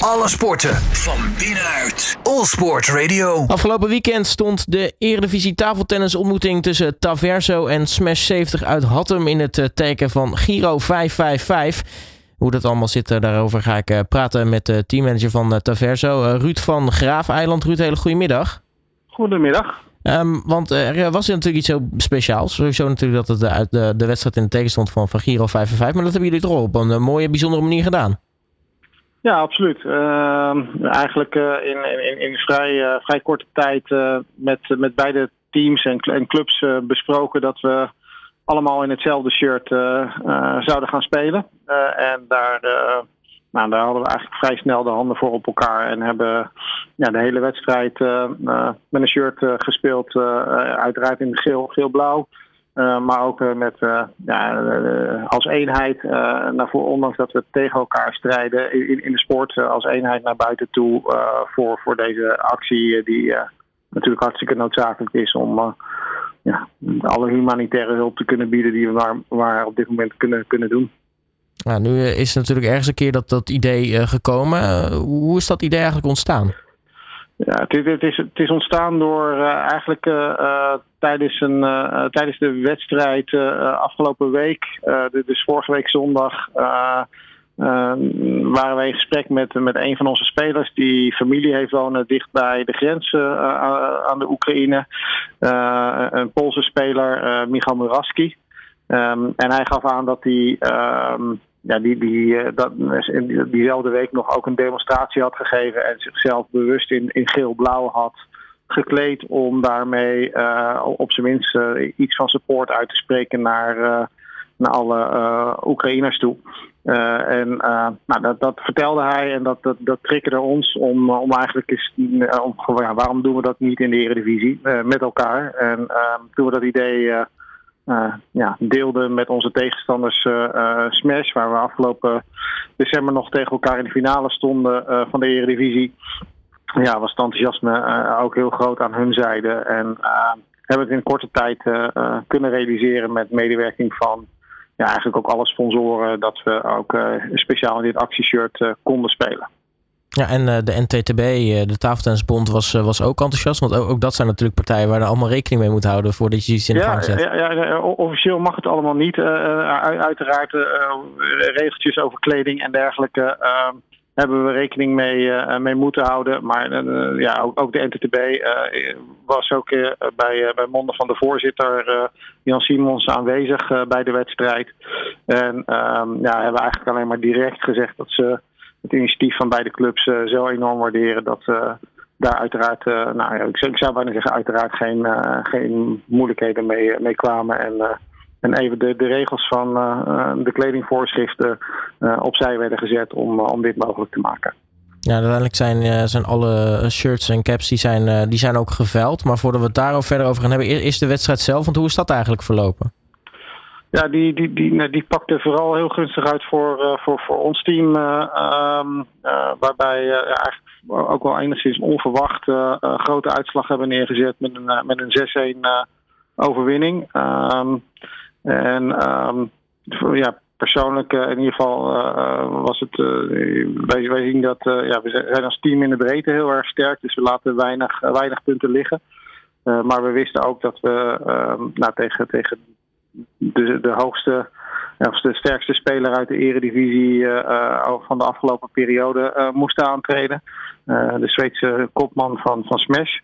Alle sporten van binnenuit. All Sport Radio. Afgelopen weekend stond de Eredivisie tafeltennisontmoeting tussen Taverso en Smash 70 uit Hattem in het eh, teken van Giro 555. Hoe dat allemaal zit, eh, daarover ga ik eh, praten met de teammanager van Taverso, Ruud van Graaf-eiland. Ruud, hele goedemiddag. Goedemiddag. Um, want er was natuurlijk iets zo speciaals. Sowieso natuurlijk dat het uit de, de wedstrijd in het teken stond van, van Giro 555. Maar dat hebben jullie toch op een mooie, bijzondere manier gedaan. Ja, absoluut. Uh, eigenlijk uh, in, in, in vrij, uh, vrij korte tijd uh, met, met beide teams en, en clubs besproken dat we allemaal in hetzelfde shirt zouden gaan spelen. en daar, nou, daar hadden we eigenlijk vrij snel de handen voor op elkaar en hebben ja, de hele wedstrijd met een shirt gespeeld. uiteraard in geel, geel-blauw. Uh, maar ook uh, met, uh, ja, als eenheid naar voor, ondanks dat we tegen elkaar strijden in, in de sport, als eenheid naar buiten toe voor, voor deze actie, die natuurlijk hartstikke noodzakelijk is om ja, alle humanitaire hulp te kunnen bieden die we maar, maar op dit moment kunnen, kunnen doen. Ja, nu is natuurlijk ergens een keer dat, dat idee gekomen. hoe is dat idee eigenlijk ontstaan? Ja, het, het, is, het is ontstaan door uh, eigenlijk uh, tijdens, een, tijdens de wedstrijd afgelopen week, dus vorige week zondag, waren wij in gesprek met, met een van onze spelers die familie heeft wonen dicht bij de grens aan de Oekraïne. een Poolse speler, Michal Muraski. Um, en hij gaf aan dat hij. Um, ja, die, die, eh, dat, diezelfde week nog ook een demonstratie had gegeven en zichzelf bewust in, in geel-blauw had gekleed om daarmee uh, op zijn minst iets van support uit te spreken naar, naar alle Oekraïners toe. en nou, dat, dat vertelde hij en dat, dat, dat triggerde ons om, om eigenlijk eens, om, ja, waarom doen we dat niet in de Eredivisie met elkaar. En toen we dat idee uh, ja, deelden met onze tegenstanders uh, Smash, waar we afgelopen december nog tegen elkaar in de finale stonden van de Eredivisie. Ja, was het enthousiasme ook heel groot aan hun zijde. En hebben het in korte tijd kunnen realiseren met medewerking van ja, eigenlijk ook alle sponsoren, dat we ook speciaal in dit actieshirt konden spelen. Ja, en uh, de NTTB, uh, de Tafeltennisbond, was, uh, was ook enthousiast. Want ook, ook, dat zijn natuurlijk partijen waar je allemaal rekening mee moet houden voordat je iets in de gang zet. Ja, ja, officieel mag het allemaal niet. uiteraard regeltjes over kleding en dergelijke ehm, hebben we rekening mee, mee moeten houden. Maar ja, ook, ook, de NTTB was ook bij, bij monden van de voorzitter Jan Simons aanwezig bij de wedstrijd. En ehm, ja, hebben eigenlijk alleen maar direct gezegd dat ze het initiatief van beide clubs uh, zo enorm waarderen dat uh, daar uiteraard, uh, nou ja, ik, zou, ik zou bijna zeggen, uiteraard geen, geen moeilijkheden mee, mee kwamen. En, en even de, de regels van de kledingvoorschriften opzij werden gezet om, om dit mogelijk te maken. Ja, uiteindelijk zijn, zijn alle shirts en caps die zijn, die zijn ook geveild. Maar voordat we het daarover verder over gaan hebben, is de wedstrijd zelf. Want hoe is dat eigenlijk verlopen? Ja, die, die, die, die pakte vooral heel gunstig uit voor, uh, voor, voor ons team. Um, waarbij eigenlijk ook wel enigszins onverwacht grote uitslag hebben neergezet met een, met een 6-1 overwinning. Um, en um, ja, persoonlijk in ieder geval was het. wij, wij zien dat ja, we zijn als team in de breedte heel erg sterk. Dus we laten weinig, weinig punten liggen. maar we wisten ook dat we nou, tegen, tegen de, de hoogste of de sterkste speler uit de eredivisie uh, van de afgelopen periode uh, moest aantreden. De Zweedse kopman van, van Smash.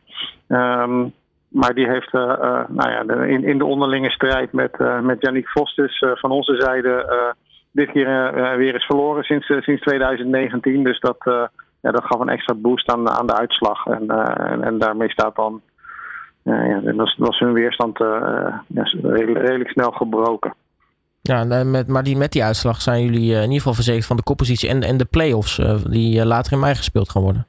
Um, maar die heeft nou ja, in, in de onderlinge strijd met, met Yannick Vos dus van onze zijde dit keer weer eens verloren sinds, sinds 2019. Dus dat, ja, dat gaf een extra boost aan, aan de uitslag. En, en, en daarmee staat dan ja, dat was, was hun weerstand uh, ja, redelijk, redelijk, snel gebroken. Ja, met, maar die, met die uitslag zijn jullie in ieder geval verzekerd van de koppositie en, en de play-offs die later in mei gespeeld gaan worden.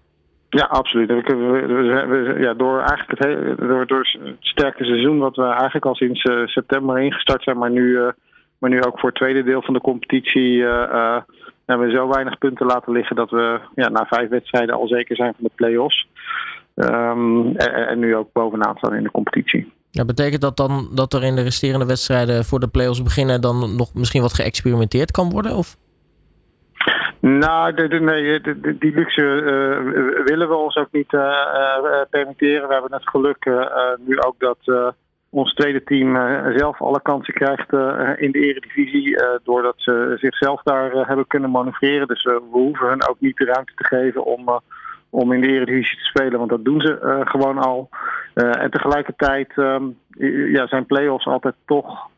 Ja, absoluut. We, we, we, ja, door, eigenlijk het hele, door, door het sterke seizoen, wat we eigenlijk al sinds uh, september ingestart zijn, maar nu, uh, maar nu ook voor het tweede deel van de competitie uh, hebben we zo weinig punten laten liggen dat we ja, na vijf wedstrijden al zeker zijn van de play-offs. Um, en, en, nu ook bovenaan staan in de competitie. Ja, betekent dat dan dat er in de resterende wedstrijden voor de play-offs beginnen dan nog misschien wat geëxperimenteerd kan worden? Of? Nou, de, de, nee, de, die luxe uh, willen we ons ook niet uh, uh, permitteren. We hebben het geluk nu ook dat ons tweede team zelf alle kansen krijgt in de eredivisie. doordat ze zichzelf daar hebben kunnen manoeuvreren. Dus we hoeven hun ook niet de ruimte te geven om, om in de eredivisie te spelen. Want dat doen ze gewoon al. en tegelijkertijd um, ja, zijn play-offs altijd toch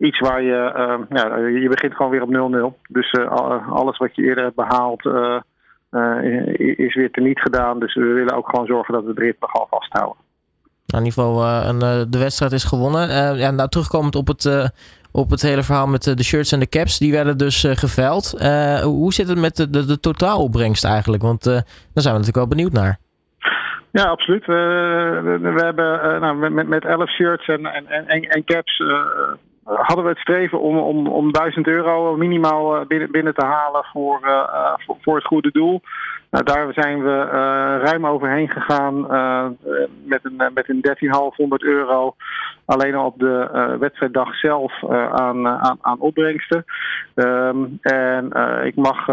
iets waar je, uh, ja, je begint gewoon weer op 0-0. Dus uh, alles wat je eerder hebt behaald is weer teniet gedaan. Dus we willen ook gewoon zorgen dat we het ritme gaan vasthouden. Nou, in ieder geval, de wedstrijd is gewonnen. ja, nou, terugkomend op het, op het hele verhaal met de shirts en de caps, die werden dus geveild. hoe zit het met de, de, totaalopbrengst eigenlijk? Want daar zijn we natuurlijk wel benieuwd naar. Ja, absoluut. We, hebben nou, met, met 11 shirts en, en, en, en caps hadden we het streven om, om, om 1000 euro minimaal eh, binnen, binnen te halen voor, voor, voor, het goede doel. Nou, daar zijn we uh, ruim overheen gegaan uh, met een, met een 13,500 euro. Alleen al op de uh, wedstrijddag zelf aan, aan, aan opbrengsten. Um, en ik mag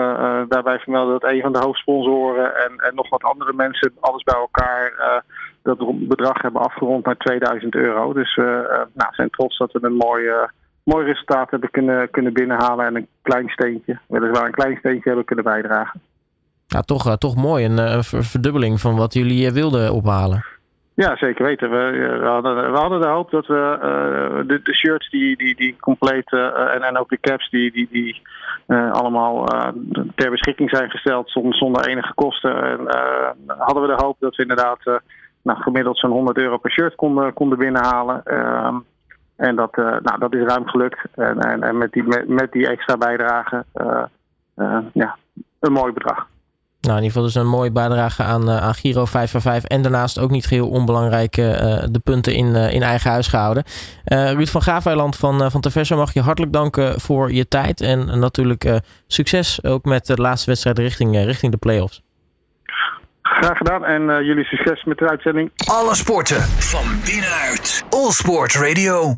daarbij vermelden dat een van de hoofdsponsoren en, en nog wat andere mensen alles bij elkaar dat bedrag hebben afgerond naar 2000 euro. Dus we nou, zijn trots dat we een mooi, mooi resultaat hebben kunnen, kunnen binnenhalen en een klein steentje, weliswaar een klein steentje hebben kunnen bijdragen. Ja, toch, toch mooi. Een verdubbeling van wat jullie wilden ophalen. Ja, zeker weten. We, we, hadden, we hadden de hoop dat we de, shirts die, die, die compleet en, en ook de caps die, die, die allemaal ter beschikking zijn gesteld zonder, enige kosten. En hadden we de hoop dat we inderdaad nou, gemiddeld zo'n 100 euro per shirt konden, konden binnenhalen. Ehm, en dat, nou, dat is ruim gelukt. En, en, en met, die, met, met die extra bijdrage ja, een mooi bedrag. Nou, in ieder geval dus een mooie bijdrage aan, uh, aan Giro 555. En daarnaast ook niet geheel onbelangrijk uh, de punten in, uh, in eigen huis gehouden. Ruud van Gaafeiland van, van Teverso mag je hartelijk danken voor je tijd. En natuurlijk succes ook met de laatste wedstrijd richting, richting de play-offs. Graag gedaan en jullie succes met de uitzending. Alle sporten van binnenuit. All Sport Radio.